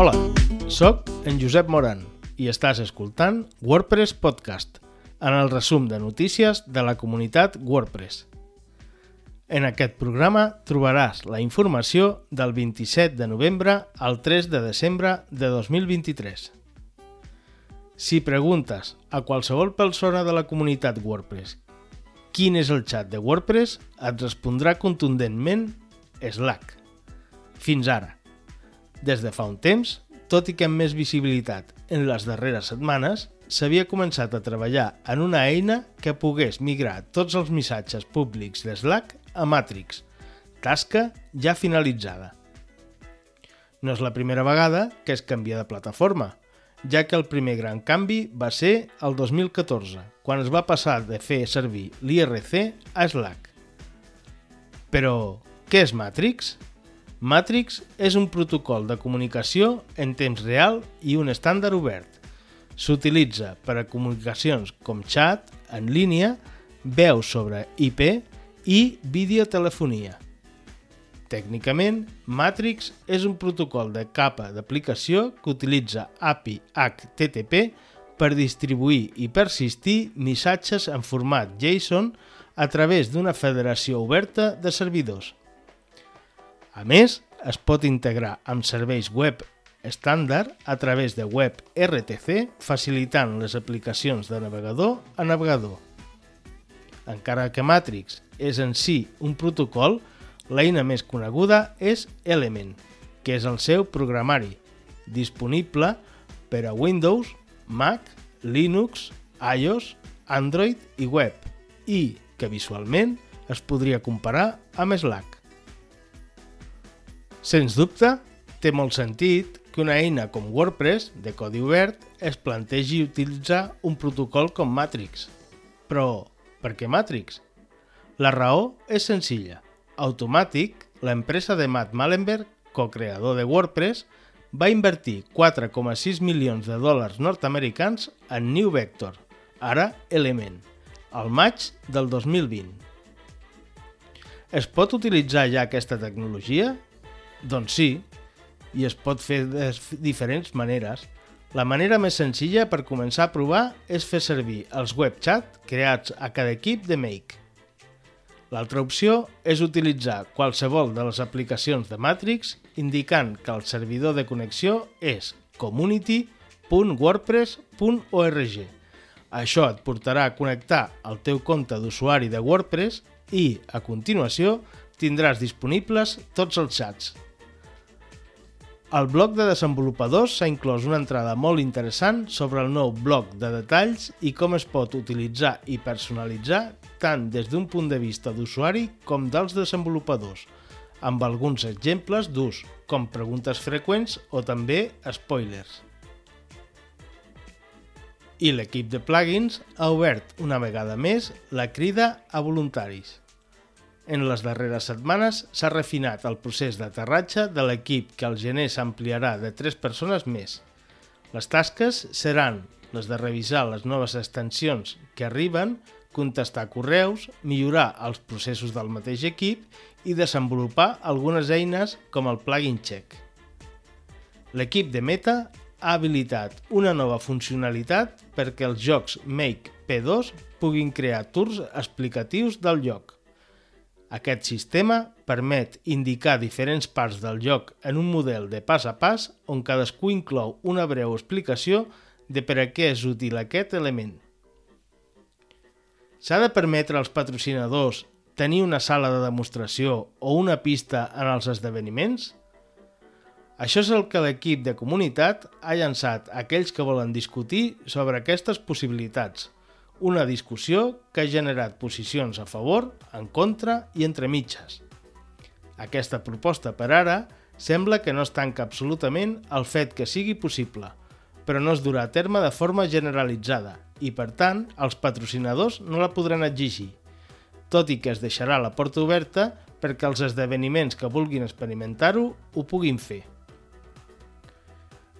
Hola, sóc en Josep Moran i estàs escoltant WordPress Podcast, en el resum de notícies de la comunitat WordPress. En aquest programa trobaràs la informació del 27 de novembre al 3 de desembre de 2023. Si preguntes a qualsevol persona de la comunitat WordPress quin és el xat de WordPress, et respondrà contundentment Slack. Fins ara. Des de fa un temps, tot i que amb més visibilitat en les darreres setmanes, s'havia començat a treballar en una eina que pogués migrar tots els missatges públics de Slack a Matrix, tasca ja finalitzada. No és la primera vegada que es canvia de plataforma, ja que el primer gran canvi va ser el 2014, quan es va passar de fer servir l'IRC a Slack. Però, què és Matrix? Matrix és un protocol de comunicació en temps real i un estàndard obert. S'utilitza per a comunicacions com chat, en línia, veu sobre IP i videotelefonia. Tècnicament, Matrix és un protocol de capa d'aplicació que utilitza API HTTP per distribuir i persistir missatges en format JSON a través d'una federació oberta de servidors. A més, es pot integrar amb serveis web estàndard a través de web RTC, facilitant les aplicacions de navegador a navegador. Encara que Matrix és en si un protocol, L'eina més coneguda és Element, que és el seu programari, disponible per a Windows, Mac, Linux, iOS, Android i web, i que visualment es podria comparar amb Slack. Sens dubte, té molt sentit que una eina com WordPress, de codi obert, es plantegi utilitzar un protocol com Matrix. Però, per què Matrix? La raó és senzilla. Automatic, l'empresa de Matt Malenberg, co-creador de WordPress, va invertir 4,6 milions de dòlars nord-americans en New Vector, ara Element, al maig del 2020. Es pot utilitzar ja aquesta tecnologia? Doncs sí, i es pot fer de diferents maneres. La manera més senzilla per començar a provar és fer servir els webchat creats a cada equip de Make. L'altra opció és utilitzar qualsevol de les aplicacions de Matrix indicant que el servidor de connexió és community.wordpress.org. Això et portarà a connectar el teu compte d'usuari de WordPress i, a continuació, tindràs disponibles tots els xats. Al blog de desenvolupadors s'ha inclòs una entrada molt interessant sobre el nou bloc de detalls i com es pot utilitzar i personalitzar tant des d'un punt de vista d'usuari com dels desenvolupadors, amb alguns exemples d'ús, com preguntes freqüents o també spoilers. I l'equip de plugins ha obert una vegada més la crida a voluntaris. En les darreres setmanes s'ha refinat el procés d'aterratge de l'equip que al gener s'ampliarà de 3 persones més. Les tasques seran les de revisar les noves extensions que arriben, contestar correus, millorar els processos del mateix equip i desenvolupar algunes eines com el plugin check. L'equip de Meta ha habilitat una nova funcionalitat perquè els jocs Make P2 puguin crear tours explicatius del lloc. Aquest sistema permet indicar diferents parts del joc en un model de pas a pas on cadascú inclou una breu explicació de per a què és útil aquest element. S'ha de permetre als patrocinadors tenir una sala de demostració o una pista en els esdeveniments? Això és el que l'equip de comunitat ha llançat a aquells que volen discutir sobre aquestes possibilitats – una discussió que ha generat posicions a favor, en contra i entre mitges. Aquesta proposta per ara sembla que no es tanca absolutament al fet que sigui possible, però no es durà a terme de forma generalitzada i, per tant, els patrocinadors no la podran exigir, tot i que es deixarà la porta oberta perquè els esdeveniments que vulguin experimentar-ho ho puguin fer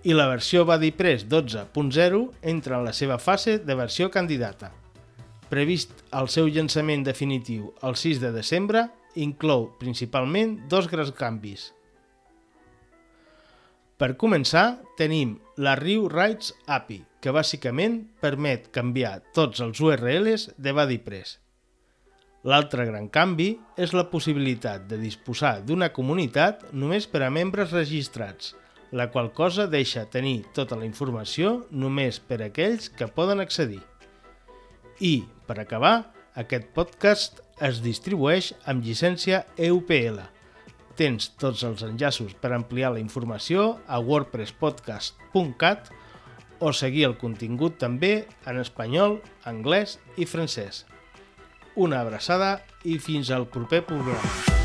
i la versió BuddyPress 12.0 entra en la seva fase de versió candidata. Previst el seu llançament definitiu el 6 de desembre, inclou principalment dos grans canvis. Per començar, tenim la Riu Rights API, que bàsicament permet canviar tots els URLs de BuddyPress. L'altre gran canvi és la possibilitat de disposar d'una comunitat només per a membres registrats, la qual cosa deixa tenir tota la informació només per a aquells que poden accedir. I, per acabar, aquest podcast es distribueix amb llicència EUPL. Tens tots els enllaços per ampliar la informació a wordpresspodcast.cat o seguir el contingut també en espanyol, anglès i francès. Una abraçada i fins al proper programa.